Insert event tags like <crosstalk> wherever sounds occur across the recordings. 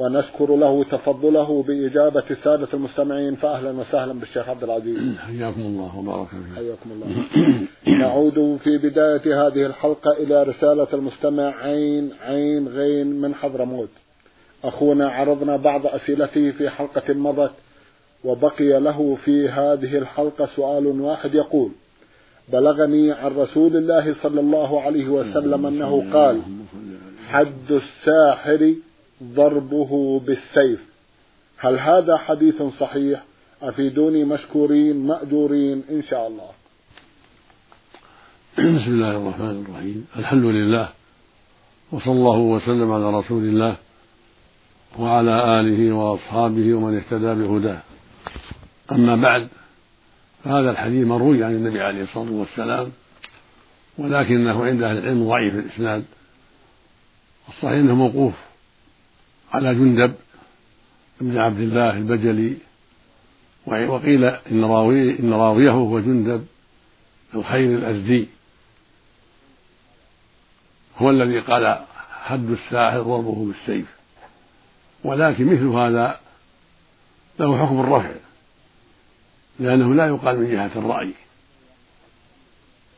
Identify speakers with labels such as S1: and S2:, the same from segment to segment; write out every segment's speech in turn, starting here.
S1: ونشكر له تفضله بإجابة السادة المستمعين فأهلا وسهلا بالشيخ عبد العزيز. <clears throat>
S2: حياكم الله وبارك فيكم.
S1: حياكم الله. <clears throat> نعود في بداية هذه الحلقة إلى رسالة المستمع عين عين غين من حضرموت. أخونا عرضنا بعض أسئلته في حلقة مضت وبقي له في هذه الحلقة سؤال واحد يقول بلغني عن رسول الله صلى الله عليه وسلم أنه قال حد الساحر ضربه بالسيف. هل هذا حديث صحيح؟ أفيدوني مشكورين مأجورين إن شاء الله.
S2: بسم الله الرحمن الرحيم. الحمد لله وصلى الله وسلم على رسول الله وعلى آله وأصحابه ومن اهتدى بهداه. أما بعد فهذا الحديث مروي عن النبي عليه الصلاة والسلام ولكنه عند أهل العلم ضعيف الإسناد. الصحيح أنه موقوف. على جندب بن عبد الله البجلي. وقيل إن راويه إن راويه هو جندب الخير الأزدي. هو الذي قال حد الساحر ضربه بالسيف. ولكن مثل هذا له حكم الرفع لأنه لا يقال من جهة الرأي.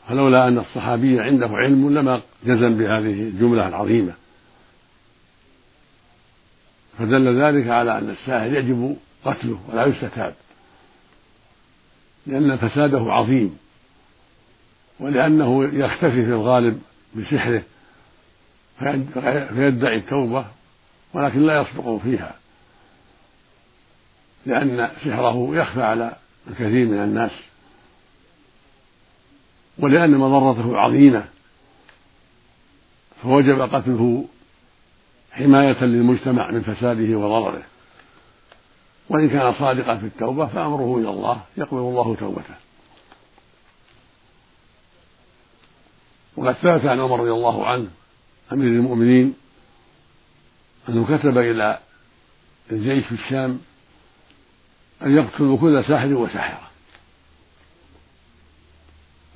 S2: فلولا أن الصحابي عنده علم لما جزم بهذه الجملة العظيمة. فدل ذلك على أن الساحر يجب قتله ولا يستتاب لأن فساده عظيم ولأنه يختفي في الغالب بسحره فيدعي التوبة ولكن لا يصدق فيها لأن سحره يخفى على الكثير من الناس ولأن مضرته عظيمة فوجب قتله حماية للمجتمع من فساده وضرره. وإن كان صادقا في التوبة فأمره إلى الله يقبل الله توبته. وقد ثبت عن عمر رضي الله عنه أمير المؤمنين أنه كتب إلى الجيش في الشام أن يقتلوا كل ساحر وساحرة.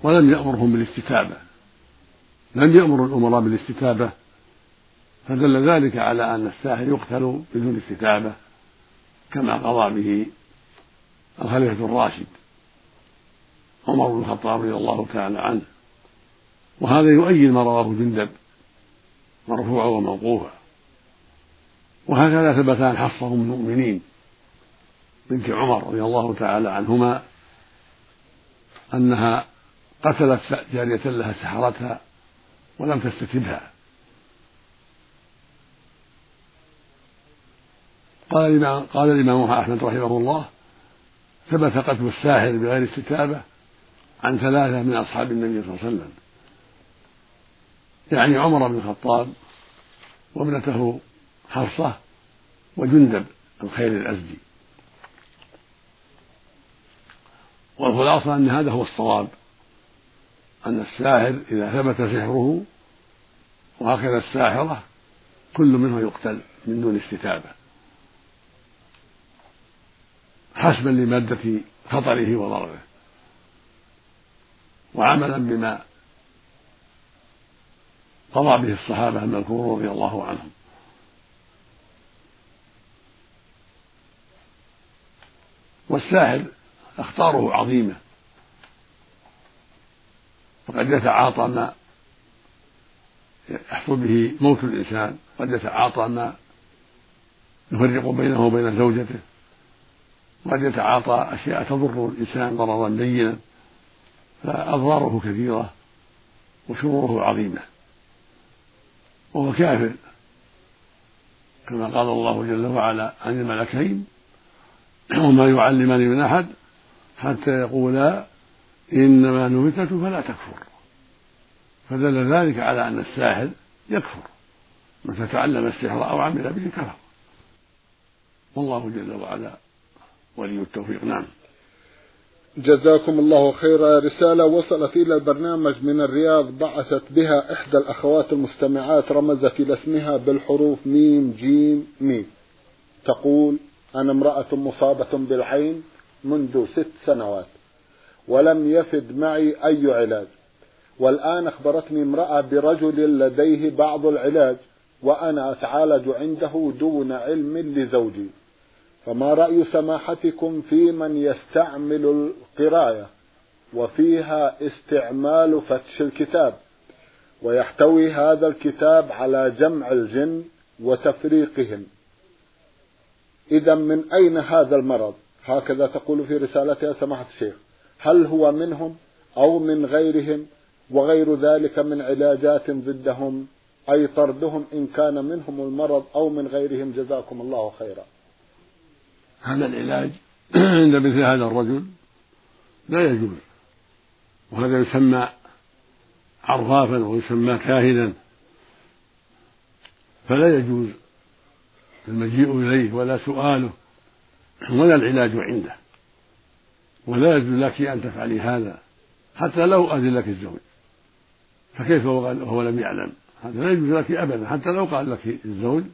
S2: ولم يأمرهم بالاستتابة. لم يأمر الأمراء بالاستتابة. فدل ذلك على أن الساحر يقتل بدون استتابة كما قضى به الخليفة الراشد عمر بن الخطاب رضي الله تعالى عنه. وهذا يؤيد ما رواه جندب مرفوعا وموقوفا وهكذا ثبت عن حفصة أم المؤمنين بنت عمر رضي الله تعالى عنهما أنها قتلت جارية لها سحرتها ولم تستتبها. قال الإمام قال الإمام أحمد رحمه الله ثبت قتل الساحر بغير استتابة عن ثلاثة من أصحاب النبي صلى الله عليه وسلم. يعني عمر بن الخطاب وابنته حفصة وجندب الخير الأزدي. والخلاصة أن هذا هو الصواب أن الساحر إذا ثبت سحره وهكذا الساحرة كل منه يقتل من دون استتابة. حسبا لمادة خطره وضرره. وعملا بما قضى به الصحابة المذكورون رضي الله عنهم. والساحر أخطاره عظيمة. فقد يتعاطى ما يحصل به موت الإنسان قد يتعاطى ما يفرق بينه وبين زوجته. قد يتعاطى أشياء تضر الإنسان ضررا بينا فأضراره كثيرة وشروره عظيمة. وهو كافر كما قال الله جل وعلا عن الملكين وما يعلمان من أحد حتى يقولا إنما نفتة فلا تكفر فدل ذلك على أن الساحر يكفر من تتعلم السحر أو عمل به كفر. والله جل وعلا ولي التوفيق نعم.
S1: جزاكم الله خيرا. رسالة وصلت إلى البرنامج من الرياض. بعثت بها إحدى الأخوات المستمعات رمزت إلى اسمها بالحروف ميم جيم ميم. تقول أنا امرأة مصابة بالعين منذ ست سنوات ولم يفد معي أي علاج. والآن أخبرتني امرأة برجل لديه بعض العلاج وأنا أتعالج عنده دون علم لزوجي. فما رأي سماحتكم في من يستعمل القراية وفيها استعمال فتش الكتاب ويحتوي هذا الكتاب على جمع الجن وتفريقهم. إذا من أين هذا المرض؟ هكذا تقول في رسالتها سماحة الشيخ. هل هو منهم أو من غيرهم؟ وغير ذلك من علاجات ضدهم أي طردهم إن كان منهم المرض أو من غيرهم؟ جزاكم الله خيرا.
S2: هذا العلاج <clears throat> عند مثل هذا الرجل لا يجوز. وهذا يسمى عرفافا ويسمى كاهنا. فلا يجوز المجيء إليه ولا سؤاله ولا العلاج عنده. ولا يجوز لك أن تفعلي هذا حتى لو أذن لك الزوج. فكيف وهو لم يعلم؟ هذا لا يجوز لك أبدا. حتى لو قال لك الزوج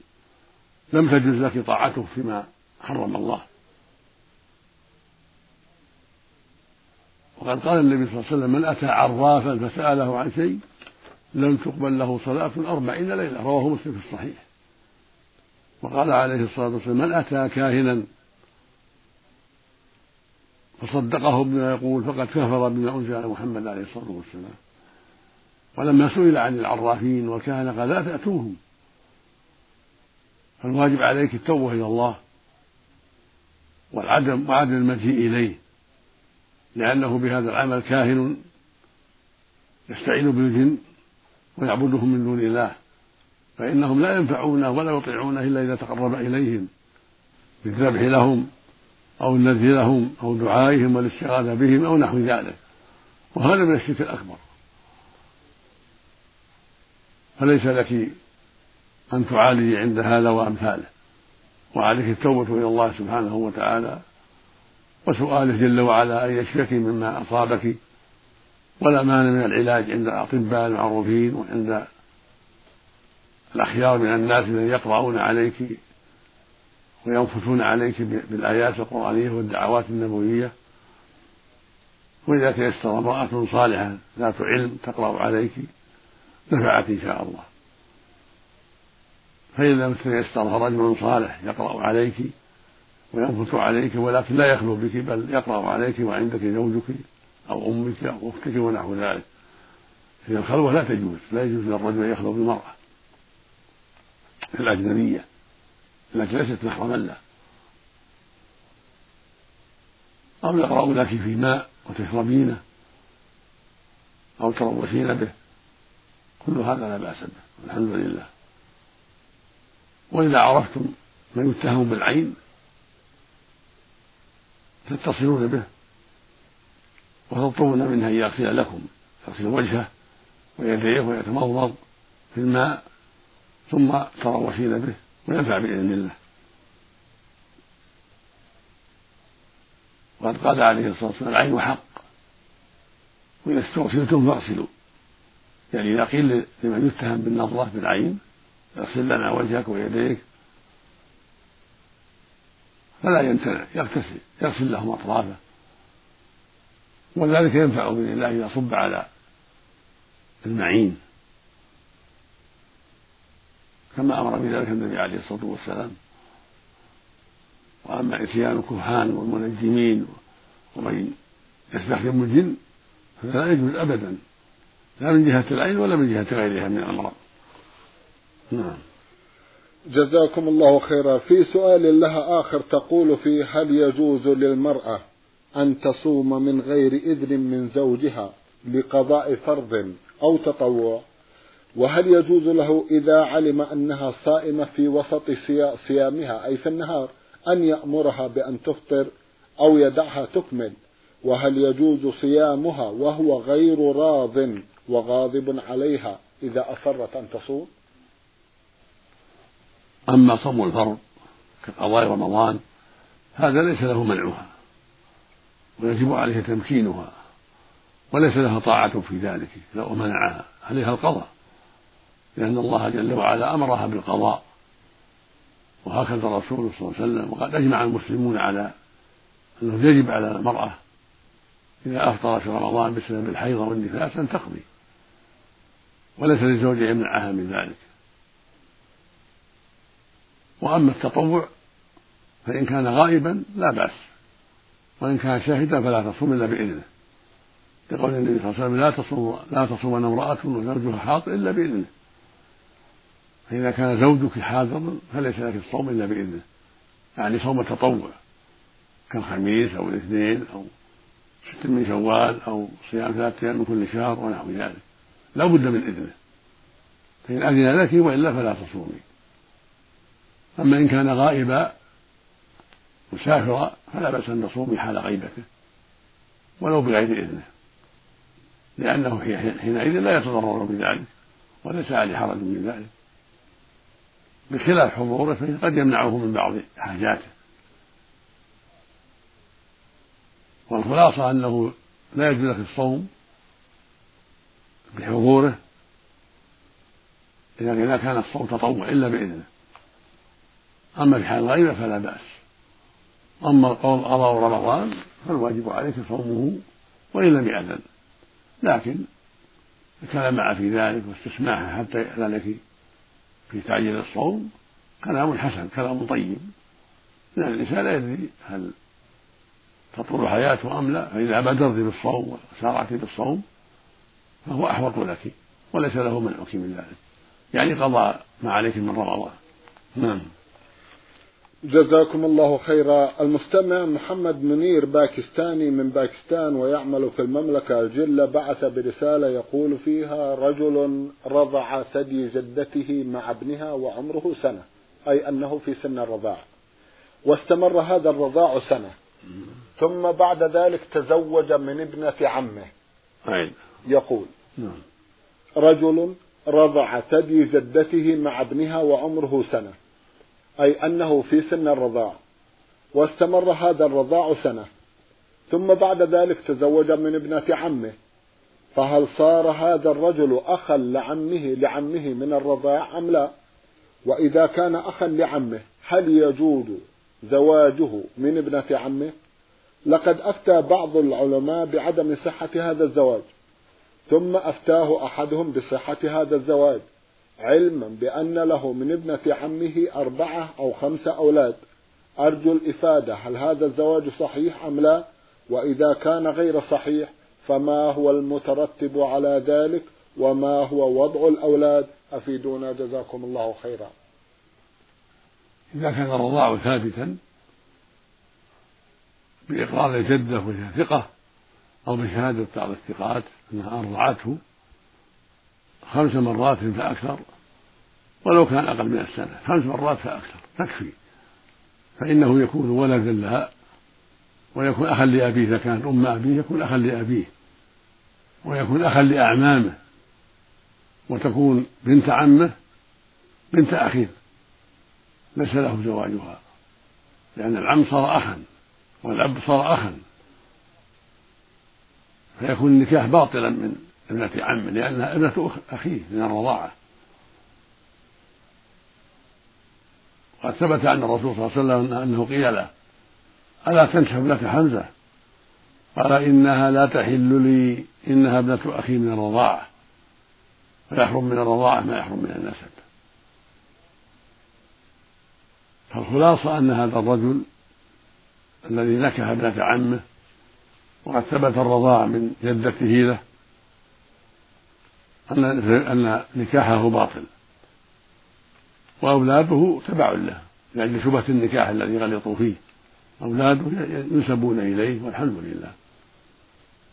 S2: لم تجوز لك طاعته فيما حرم الله. وقد قال النبي صلى الله عليه وسلم من أتى عرافا فسأله عن شيء لم تقبل له صلاة أربعين ليلة. رواه مسلم في الصحيح. وقال عليه الصلاة والسلام من أتى كاهنا فصدقه بما يقول فقد كفر بما أنزل على محمد عليه الصلاة والسلام. ولما سئل عن العرافين وكان قال لا تأتوهم. فالواجب عليك التوبة إلى الله. والعدم وعدم المجيء إليه لأنه بهذا العمل كاهن يستعين بالجن ويعبدهم من دون الله فإنهم لا ينفعونه ولا يطيعونه إلا إذا تقرب إليهم بالذبح لهم أو النذر لهم أو دعائهم والاستغاثة بهم أو نحو ذلك وهذا من الشرك الأكبر. فليس لك أن تعالجي عند هذا وأمثاله. وعليك التوبة إلى الله سبحانه وتعالى وسؤاله جل وعلا أن يشفيك مما أصابك ولا مانع من العلاج عند الأطباء المعروفين وعند الأخيار من الناس الذين يقرؤون عليك وينفثون عليك بالآيات القرآنية والدعوات النبوية. وإذا تيسر امرأة صالحة ذات علم تقرأ عليك نفعت إن شاء الله. فإذا لم تيسر رجل صالح يقرأ عليك وينفث عليك ولكن لا يخلو بك بل يقرأ عليك وعندك زوجك أو أمك أو أختك ونحو ذلك. هي الخلوة لا تجوز لا يجوز للرجل أن يخلو بالمرأة الأجنبية التي ليست محرما له أو يقرأ لك في ماء وتشربينه أو تروشين به. كل هذا لا بأس به الحمد لله. وإذا عرفتم من يتهم بالعين تتصلون به وتطلبون منه أن يغسل لكم يغسل وجهه ويديه ويتمضمض في الماء ثم تروشين به وينفع بإذن الله. وقد قال عليه الصلاة والسلام العين حق. وإذا استغسلتم فاغسلوا. يعني إذا قيل لمن يتهم بالنظرة بالعين اغسل لنا وجهك ويديك. فلا يمتنع يغتسل يغسل لهم أطرافه. وذلك ينفع بإذن الله إذا صب على المعين. كما أمر بذلك النبي عليه الصلاة والسلام. وأما إتيان الكهان والمنجمين ومن يستخدم الجن فلا يجوز أبدا. لا من جهة العين ولا من جهة غيرها من الأمراض. نعم.
S1: جزاكم الله خيرا. في سؤال لها آخر تقول فيه هل يجوز للمرأة أن تصوم من غير إذن من زوجها لقضاء فرض أو تطوع؟ وهل يجوز له إذا علم أنها صائمة في وسط صيامها أي في النهار أن يأمرها بأن تفطر أو يدعها تكمل؟ وهل يجوز صيامها وهو غير راض وغاضب عليها إذا أصرت أن تصوم؟
S2: أما صوم الفرض كقضاء رمضان هذا ليس له منعها ويجب عليه تمكينها وليس لها طاعة في ذلك لو منعها عليها القضاء لأن الله جل وعلا أمرها بالقضاء وهكذا الرسول صلى الله عليه وسلم وقد أجمع المسلمون على أنه يجب على المرأة إذا أفطر في رمضان بسبب الحيض والنفاس أن تقضي وليس للزوج يمنعها من ذلك. وأما التطوع فإن كان غائبا لا بأس وإن كان شاهدا فلا تصوم إلا بإذنه. لقول النبي صلى الله عليه وسلم لا تصوم لا تصومن امرأة وزوجها حاضر إلا بإذنه. فإذا كان زوجك حاضرا فليس لك الصوم إلا بإذنه. يعني صوم التطوع كالخميس أو الاثنين أو ست من شوال أو صيام ثلاثة أيام من كل شهر ونحو ذلك. لا بد من إذنه. فإن أذن لك وإلا فلا تصومي. أما إن كان غائبا مسافرا فلا بأس أن تصومي حال غيبته ولو بغير إذنه لأنه حينئذ لا يتضرر بذلك وليس عليه حرج من ذلك. بخلاف حضوره فإن قد يمنعه من بعض حاجاته. والخلاصة أنه لا يجوز لك الصوم بحضوره إذا كان الصوم تطوع إلا بإذنه. أما في حال الغيبة فلا بأس. أما قضاء رمضان فالواجب عليك صومه وإن لم يأذن. لكن الكلام مع في ذلك واستسماحه حتى يأذن لك في تعجيل الصوم كلام حسن كلام طيب. لأن الإنسان لا يدري هل تطول حياته أم لا فإذا بادرت بالصوم وسارعت بالصوم فهو أحوط لك وليس له منعك من ذلك. يعني قضى ما عليك من رمضان. نعم.
S1: جزاكم الله خيرا. المستمع محمد منير باكستاني من باكستان ويعمل في المملكة الجلة بعث برسالة يقول فيها رجل رضع ثدي جدته مع ابنها وعمره سنة أي أنه في سن الرضاع. واستمر هذا الرضاع سنة. ثم بعد ذلك تزوج من ابنة عمه. يقول نعم. رجل رضع ثدي جدته مع ابنها وعمره سنة. أي أنه في سن الرضاع واستمر هذا الرضاع سنة ثم بعد ذلك تزوج من ابنة عمه فهل صار هذا الرجل أخا لعمه لعمه من الرضاع أم لا؟ وإذا كان أخا لعمه هل يجوز زواجه من ابنة عمه؟ لقد أفتى بعض العلماء بعدم صحة هذا الزواج ثم أفتاه أحدهم بصحة هذا الزواج علما بأن له من ابنة عمه أربعة أو خمسة أولاد. أرجو الإفادة هل هذا الزواج صحيح أم لا؟ وإذا كان غير صحيح فما هو المترتب على ذلك؟ وما هو وضع الأولاد؟ أفيدونا جزاكم الله خيرا.
S2: إذا كان الرضاع ثابتا بإقرار الجدة وهي ثقة أو بشهادة بعض الثقات أنها أرضعته خمس مرات فأكثر ولو كان أقل من السنة خمس مرات فأكثر تكفي فإنه يكون ولدا لها ويكون أخا لأبيه إذا كانت أم أبيه يكون أخا لأبيه ويكون أخا لأعمامه وتكون بنت عمه بنت أخيه. ليس له زواجها لأن العم صار أخا والأب صار أخا. فيكون النكاح باطلا من ابنة عم لأنها ابنة أخيه من الرضاعة. قد ثبت عن الرسول صلى الله عليه وسلم أنه قيل له ألا تنكح ابنة حمزة؟ قال إنها لا تحل لي إنها ابنة أخي من الرضاعة. فيحرم من الرضاعة ما يحرم من النسب. فالخلاصة أن هذا الرجل الذي نكح ابنة عمه وقد ثبت الرضاع من جدته له أن أن نكاحه باطل. وأولاده تبع له لأجل شبهة النكاح الذي غلطوا فيه. أولاده ينسبون إليه والحمد لله.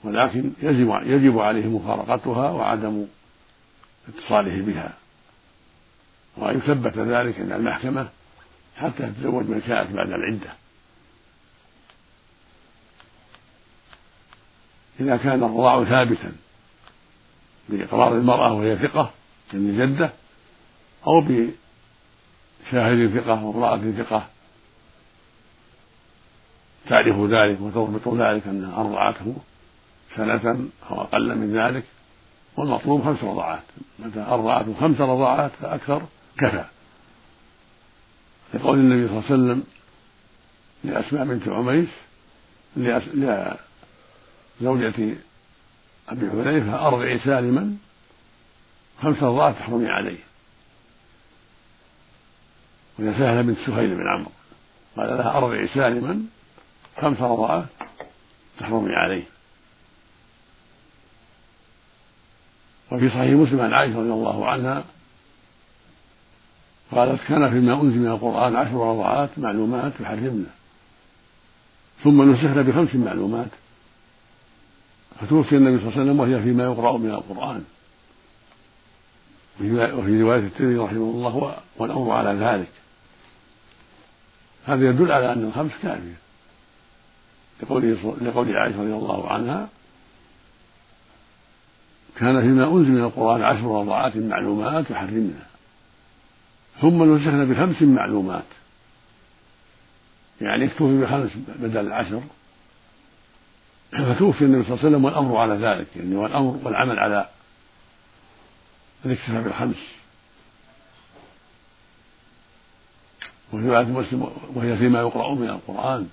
S2: ولكن يجب يجب عليه مفارقتها وعدم اتصاله بها. وأن يثبت ذلك عند المحكمة حتى تتزوج من شاءت بعد العدة. إذا كان الرضاع ثابتا بإقرار المرأة وهي ثقة من جدة أو بشاهد ثقة وامرأة ثقة. تعرف ذلك وتضبط ذلك أنها أرضعته سنة أو أقل من ذلك والمطلوب خمس رضعات. متى أرضعته خمس رضعات فأكثر كفى. لقول النبي صلى الله عليه وسلم لأسماء بنت عميس لزوجة أبي حذيفة أرضعي سالما خمس رضعات تحرمي عليه. وهي سهلة بنت سهيل بن عمرو. قال لها أرضعي سالما خمس رضعات تحرمي عليه. وفي صحيح مسلم عن عائشة رضي الله عنها قالت كان فيما أنزل من القرآن عشر رضعات معلومات يحرمنا ثم نسخنا بخمس معلومات. فتوفي النبي صلى الله عليه وسلم وهي فيما يقرأ من القرآن. وفي رواية الترمذي رحمه الله والأمر على ذلك. هذا يدل على أن الخمس كافية. لقوله لقول عائشة رضي الله عنها كان فيما أنزل من القرآن عشر رضعات معلومات يحرمنا. ثم نسخنا بخمس معلومات. يعني اكتفي بخمس بدل العشر. فتوفي النبي صلى الله عليه وسلم والأمر على ذلك يعني والأمر والعمل على الاكتفاء بالخمس وفي رواية مسلم وهي فيما يقرأ من القرآن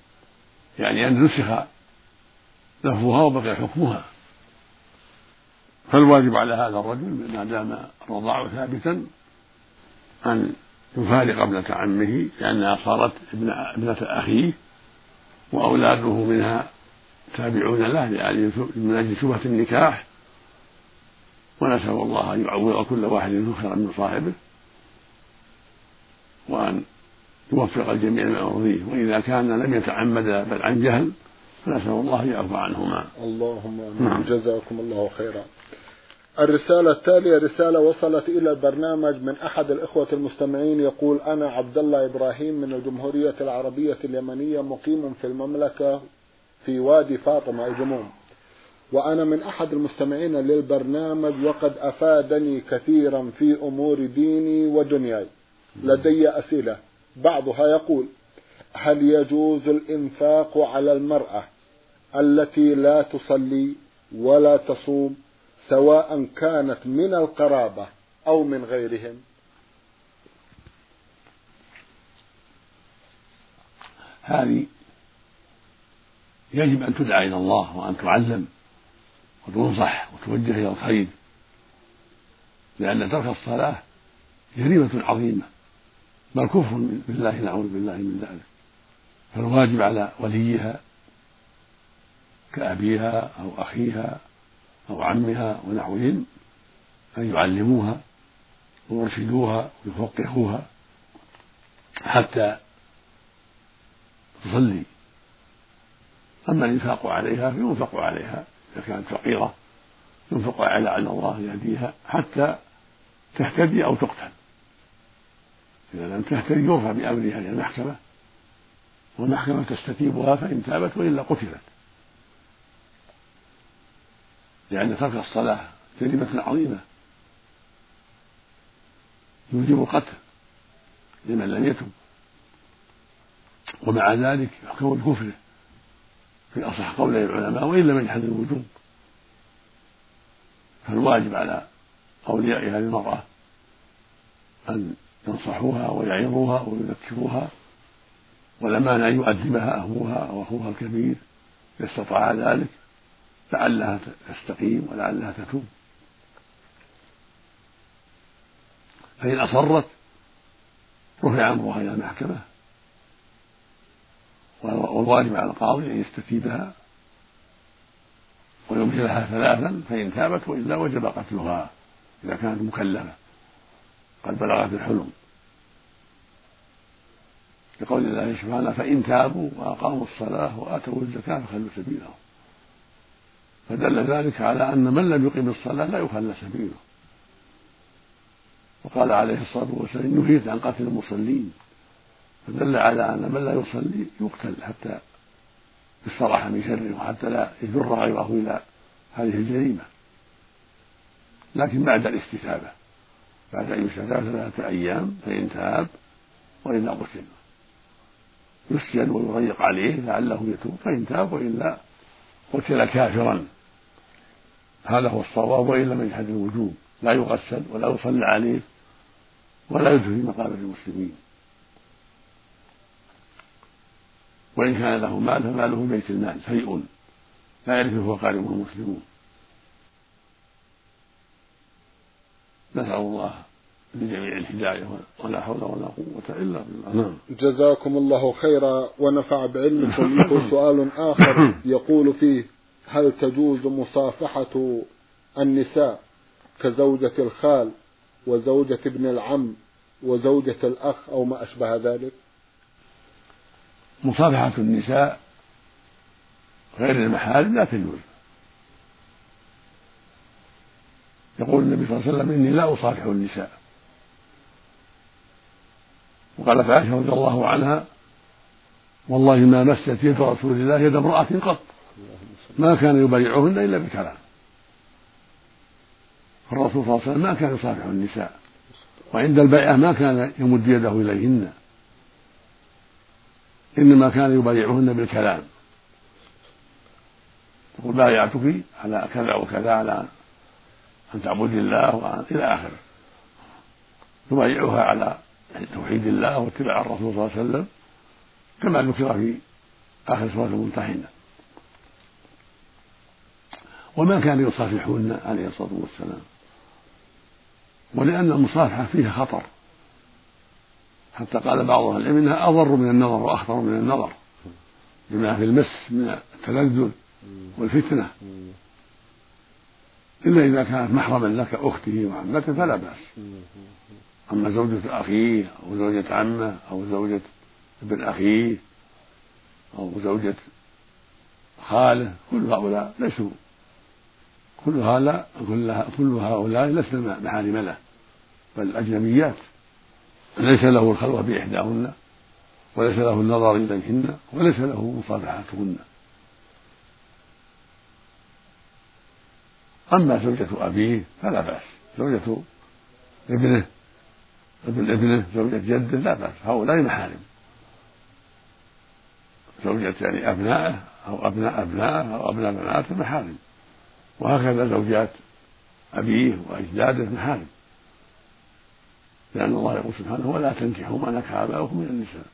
S2: يعني أن نسخ لفظها وبقي حكمها. فالواجب على هذا الرجل ما دام الرضاع ثابتا أن يفارق ابنة عمه لأنها صارت ابنة أخيه وأولاده منها تابعون له من أجل شبهة النكاح. ونسأل الله أن يعوض كل واحد خيرا من صاحبه وأن يوفق الجميع لما يرضيه. وإذا كان لم يتعمد بل عن جهل فنسأل الله أن يعفو عنهما.
S1: اللهم آمين. نعم. جزاكم الله خيرا. الرسالة التالية رسالة وصلت إلى البرنامج من أحد الإخوة المستمعين. يقول أنا عبد الله إبراهيم من الجمهورية العربية اليمنية مقيم في المملكة في وادي فاطمة الجموم. وأنا من أحد المستمعين للبرنامج وقد أفادني كثيرا في أمور ديني ودنياي. لدي أسئلة. بعضها يقول هل يجوز الإنفاق على المرأة التي لا تصلي ولا تصوم سواء كانت من القرابة أو من غيرهم؟
S2: هذه يجب أن تدعى إلى الله وأن تعلم وتنصح وتوجه إلى الخير لأن ترك الصلاة جريمة عظيمة. بل كفر بالله نعوذ بالله من ذلك. فالواجب على وليها كأبيها أو أخيها أو عمها ونحوهم أن يعلموها ويرشدوها ويفقهوها حتى تصلي. أما الإنفاق عليها فينفق عليها. إذا كانت فقيرة ينفق على أن الله يهديها حتى تهتدي أو تقتل. إذا لم تهتدي يرفع بأمرها إلى المحكمة والمحكمة تستتيبها فإن تابت وإلا قتلت. لأن ترك الصلاة جريمة عظيمة. يوجب القتل لمن لم يتب. ومع ذلك يحكم بكفره. في أصح قولي العلماء وإن لم يجحد الوجوب. فالواجب على أولياء هذه المرأة أن ينصحوها ويعظوها ويذكروها والأمان أن يؤدبها أبوها أو أخوها الكبير إذا استطاع ذلك لعلها تستقيم ولعلها تتوب. فإن أصرت رفع أمرها إلى المحكمة والواجب على القاضي أن يستتيبها ويمهلها ثلاثا فإن تابت وإلا وجب قتلها إذا كانت مكلفة. قد بلغت الحلم. لقول الله سبحانه فإن تابوا وأقاموا الصلاة وآتوا الزكاة فخلوا سبيلهم فدل ذلك على أن من لم يقم الصلاة لا يخلى سبيله. وقال عليه الصلاة والسلام نهيت عن قتل المصلين. فدل على أن من لا يصلي يقتل حتى يستراح من شره وحتى لا يجر غيره إلى هذه الجريمة. لكن بعد الاستتابة. بعد أن يستتاب ثلاثة أيام فإن تاب وإلا قتل يسجن ويضيق عليه لعله يتوب فإن تاب وإلا قتل كافرا. هذا هو الصواب وإلا من جهة الوجوب. لا يغسل ولا يصلى عليه ولا يدفن في مقابر المسلمين. وإن كان له مال فماله بيت المال شيء لا يرثه أقاربه المسلمون. نسأل الله لجميع الهداية ولا حول ولا قوة إلا بالله. نعم.
S1: جزاكم الله خيرا. ونفع بعلمكم. <coughs> له سؤال آخر. يقول فيه هل تجوز مصافحة النساء كزوجة الخال وزوجة ابن العم وزوجة الأخ أو ما أشبه ذلك؟
S2: مصافحة النساء غير المحارم لا تجوز. يقول النبي صلى الله عليه وسلم إني لا أصافح النساء. وقالت عائشة رضي الله عنها والله ما مست يد رسول الله يد امرأة قط. ما كان يبايعهن إلا بكلام الرسول صلى الله عليه وسلم ما كان يصافح النساء. وعند البيعة ما كان يمد يده إليهن. إنما كان يبايعهن بالكلام. يقول بايعتك على كذا وكذا على أن تعبد الله إلى آخره. يبايعها على توحيد الله واتباع الرسول صلى الله عليه وسلم كما ذكر في آخر سورة الممتحنة. وما كان يصافحهن عليه الصلاة والسلام. ولأن المصافحة فيها خطر. حتى قال بعض أهل العلم إنها أضر من النظر وأخطر من النظر. بما في المس من التلذذ والفتنة. إلا إذا كانت محرما لك أخته وعمته فلا بأس. أما زوجة أخيه أو زوجة عمه أو زوجة ابن أخيه أو زوجة خاله كل هؤلاء ليسوا كل هؤلاء كل هؤلاء لسنا محارم له بل أجنبيات. ليس له الخلوة بإحداهن وليس له النظر إليهن وليس له مصافحتهن أما زوجة أبيه فلا بأس. زوجة ابنه ابن ابنه زوجة جده لا بأس. هؤلاء محارم زوجة يعني أبنائه أو أبناء أبنائه أو أبناء بناته محارم. وهكذا زوجات أبيه وأجداده محارم. لأن الله يقول سبحانه ولا تنكحوا ما نكح آباؤكم من النساء.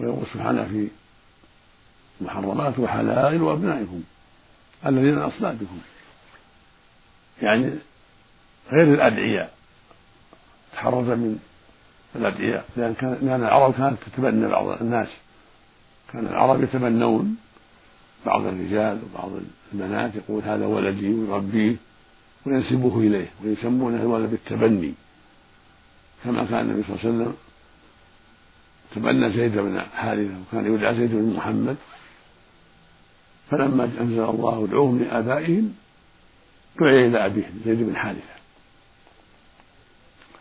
S2: ويقول سبحانه في محرمات وحلائل وأبنائكم الذين أصلابكم. يعني غير الأدعياء تحرز من الأدعياء لأن كان لأن العرب كانت تتبنى بعض الناس. كان العرب يتبنون بعض الرجال وبعض البنات يقول هذا ولدي ويربيه وينسبوه إليه ويسمونه الولد بالتبني كما كان النبي صلى الله عليه وسلم تبنى زيد بن حارثة وكان يدعى زيد بن محمد. فلما أنزل الله ادعوهم لآبائهم دعي إلى أبيه زيد بن حارثة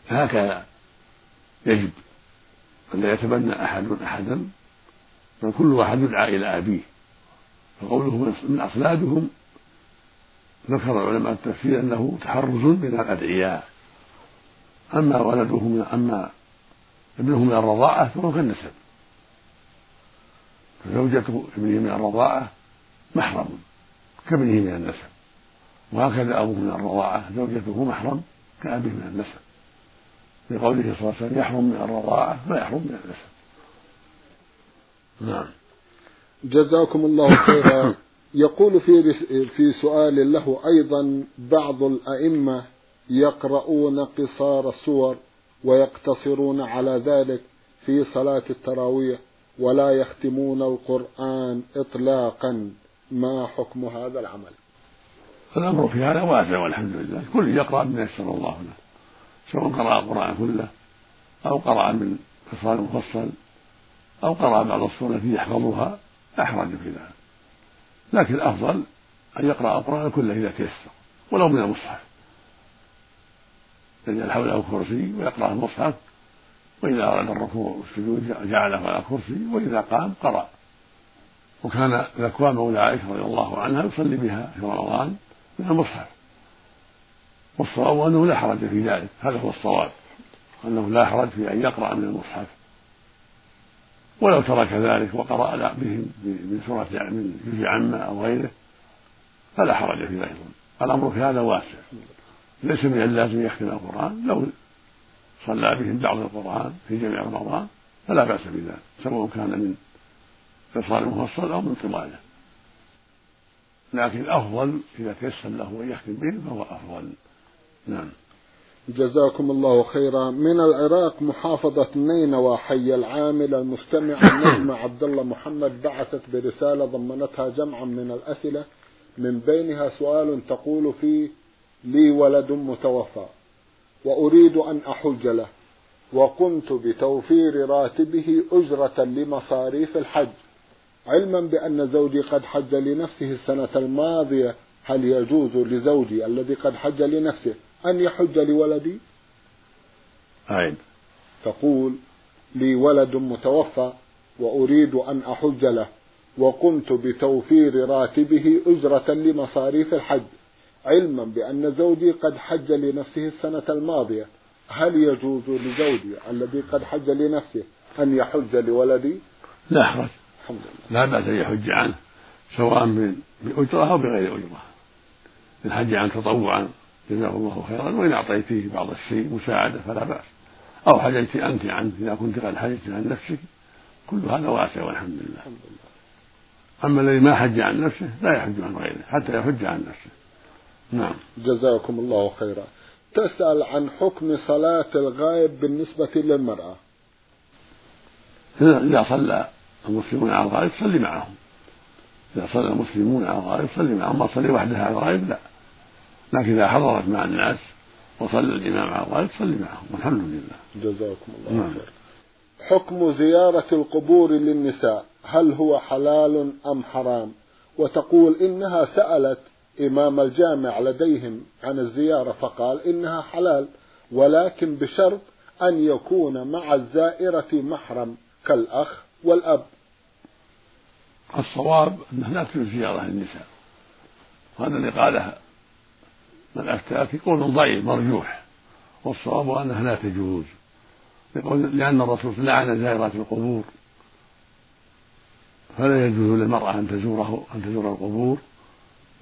S2: فهكذا يجب أن لا يتبنى أحد أحدا بل كل واحد يدعى إلى أبيه. فقوله من أصلابهم ذكر علماء التفسير أنه تحرز من الأدعياء. أما ولده من أما ابنه من الرضاعة فهو كالنسب. فزوجة ابنه من الرضاعة محرم كابنه من النسب. وهكذا أبوه من الرضاعة زوجته محرم كأبيه من النسب. لقوله صلى الله عليه وسلم يحرم من الرضاعة ما يحرم من النسب.
S1: نعم. جزاكم الله خيرا. يقول في في سؤال له أيضا بعض الأئمة يقرؤون قصار السور ويقتصرون على ذلك في صلاة التراويح ولا يختمون القرآن إطلاقا. ما حكم هذا العمل؟
S2: الأمر في هذا واسع والحمد لله. كل يقرأ بما يسر الله له. سواء قرأ القرآن كله أو قرأ من قصار مفصل أو قرأ بعض السور التي يحفظها لا حرج في ذلك. لكن الأفضل أن يقرأ القرآن كله إذا تيسر ولو من المصحف. يجعل حوله الكرسي ويقرأ المصحف وإذا أراد الركوع والسجود جعله على الكرسي وإذا قام قرأ. وكان ذكوان مولى عائشة رضي الله عنها يصلي بها في رمضان. من المصحف. والصواب أنه لا حرج في ذلك. هذا هو الصواب. أنه لا حرج في أن يقرأ من المصحف. ولو ترك ذلك وقرأ بهم من سورة من جزء عامة أو غيره فلا حرج في ذلك الأمر في هذا واسع. ليس من اللازم يختم القرآن. لو صلى بهم بعض القرآن في جميع رمضان فلا بأس بذلك سواء كان من إرسال مفصل أو من طواله لكن الأفضل إذا تيسر له أن يختم بهم فهو أفضل. نعم.
S1: جزاكم الله خيرا. من العراق محافظة نينوى حي العامل المستمع <coughs> النجمة عبد الله محمد بعثت برسالة ضمنتها جمعا من الأسئلة. من بينها سؤال تقول فيه لي ولد متوفى وأريد أن أحج له وقمت بتوفير راتبه أجرة لمصاريف الحج. علما بأن زوجي قد حج لنفسه السنة الماضية هل يجوز لزوجي الذي قد حج لنفسه أن يحج لولدي؟
S2: أين؟
S1: تقول لي ولد متوفى وأريد أن أحج له وقمت بتوفير راتبه أجرة لمصاريف الحج علما بأن زوجي قد حج لنفسه السنة الماضية هل يجوز لزوجي الذي قد حج لنفسه أن يحج لولدي؟
S2: لا حرج الحمد لله. لا بأس أن يحج عنه سواء بأجرة أو بغير أجرة. إن حج عنه تطوعا جزاه الله خيرا وإن أعطيتيه بعض الشيء مساعدة فلا بأس. أو حججت أنت عنه إذا كنت قد حججت عن نفسك كل هذا واسع والحمد لله. أما الذي ما حج عن نفسه لا يحج عن غيره حتى يحج عن نفسه. نعم.
S1: جزاكم الله خيرا. تسأل عن حكم صلاة الغائب بالنسبة للمرأة.
S2: إذا صلى المسلمون على الغائب صلي معهم. إذا صلى المسلمون على الغائب صلي معهم ما تصلي وحدها على الغائب لا. لكن إذا حضرت مع الناس وصلى الإمام على الغائب صلي معهم والحمد لله.
S1: جزاكم الله نعم. خير. حكم زيارة القبور للنساء هل هو حلال أم حرام؟ وتقول إنها سألت إمام الجامع لديهم عن الزيارة فقال إنها حلال ولكن بشرط أن يكون مع الزائرة محرم كالأخ والأب.
S2: الصواب أنه لا تجوز زيارة للنساء. وهذا اللي قاله من أفتى في قول ضعيف مرجوح. والصواب أنها لا تجوز. لأن الرسول لعن زائرات القبور. فلا يجوز للمرأة أن تزوره أن تزور القبور.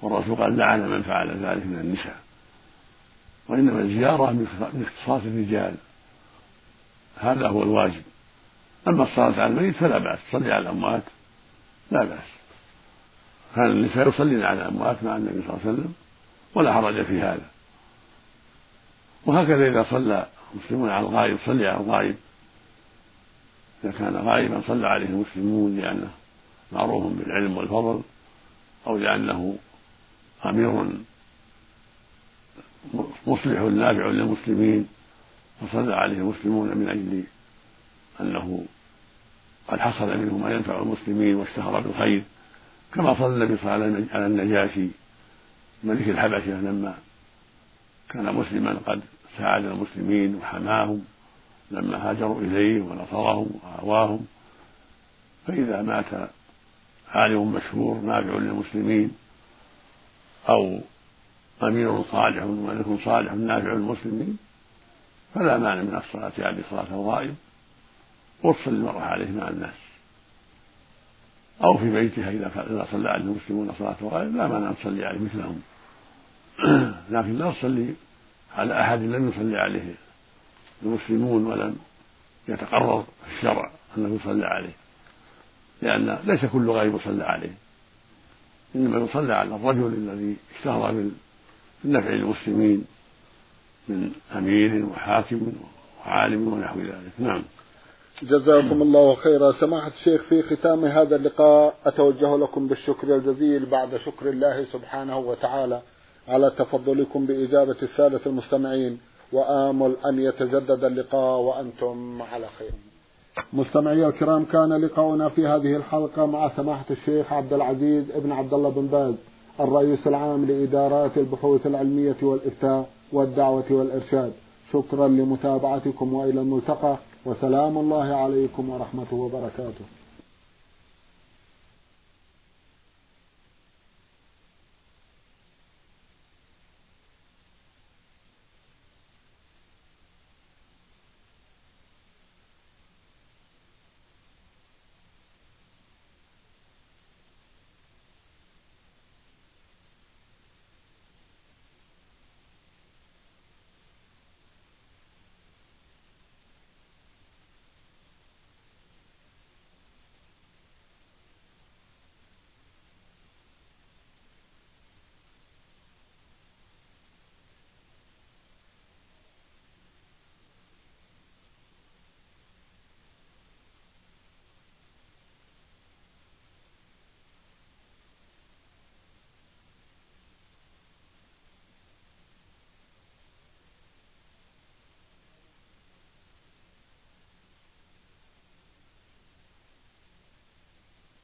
S2: والرسول قال لعن من فعل ذلك من النساء. وإنما الزيارة من اختصاص الرجال. هذا هو الواجب. أما الصلاة على الميت فلا بأس تصلي على الأموات لا بأس. كان النساء يصلين على الأموات مع النبي صلى الله عليه وسلم؟ ولا حرج في هذا. وهكذا إذا صلى المسلمون على الغائب صلي على الغائب. إذا كان غائبا صلى عليه المسلمون لأنه معروف بالعلم والفضل أو لأنه أمير مصلح نافع للمسلمين فصلى عليه المسلمون من أجل أنه قد حصل منه ما ينفع المسلمين واشتهر بالخير كما صلى النبي صلى الله عليه وسلم على النجاشي ملك الحبشة لما كان مسلما قد ساعد المسلمين وحماهم لما هاجروا إليه ونصرهم وآواهم. فإذا مات عالم مشهور نافع للمسلمين أو أمير صالح وملك صالح نافع للمسلمين فلا مانع من الصلاة عليه صلاة الغائب وتصلي المرأة عليه مع الناس. أو في بيتها إذا صلى عليه المسلمون صلاة الغائب لا مانع أن تصلي عليه مثلهم. <clears throat> لكن لا تصلي على أحد لم يصلي عليه. المسلمون ولم يتقرر الشرع أنه يصلى عليه. لأن ليس كل غائب يصلى عليه. إنما يصلى على الرجل الذي اشتهر بالنفع للمسلمين من أمير وحاكم وعالم ونحو ذلك. نعم.
S1: جزاكم الله خيرا. سماحة الشيخ في ختام هذا اللقاء أتوجه لكم بالشكر الجزيل بعد شكر الله سبحانه وتعالى على تفضلكم بإجابة السادة المستمعين وآمل أن يتجدد اللقاء وأنتم على خير. مستمعي الكرام كان لقاؤنا في هذه الحلقة مع سماحة الشيخ عبد العزيز ابن عبد الله بن باز الرئيس العام لإدارات البحوث العلمية والإفتاء والدعوة والإرشاد. شكرا لمتابعتكم وإلى الملتقى. وسلام الله عليكم ورحمته وبركاته.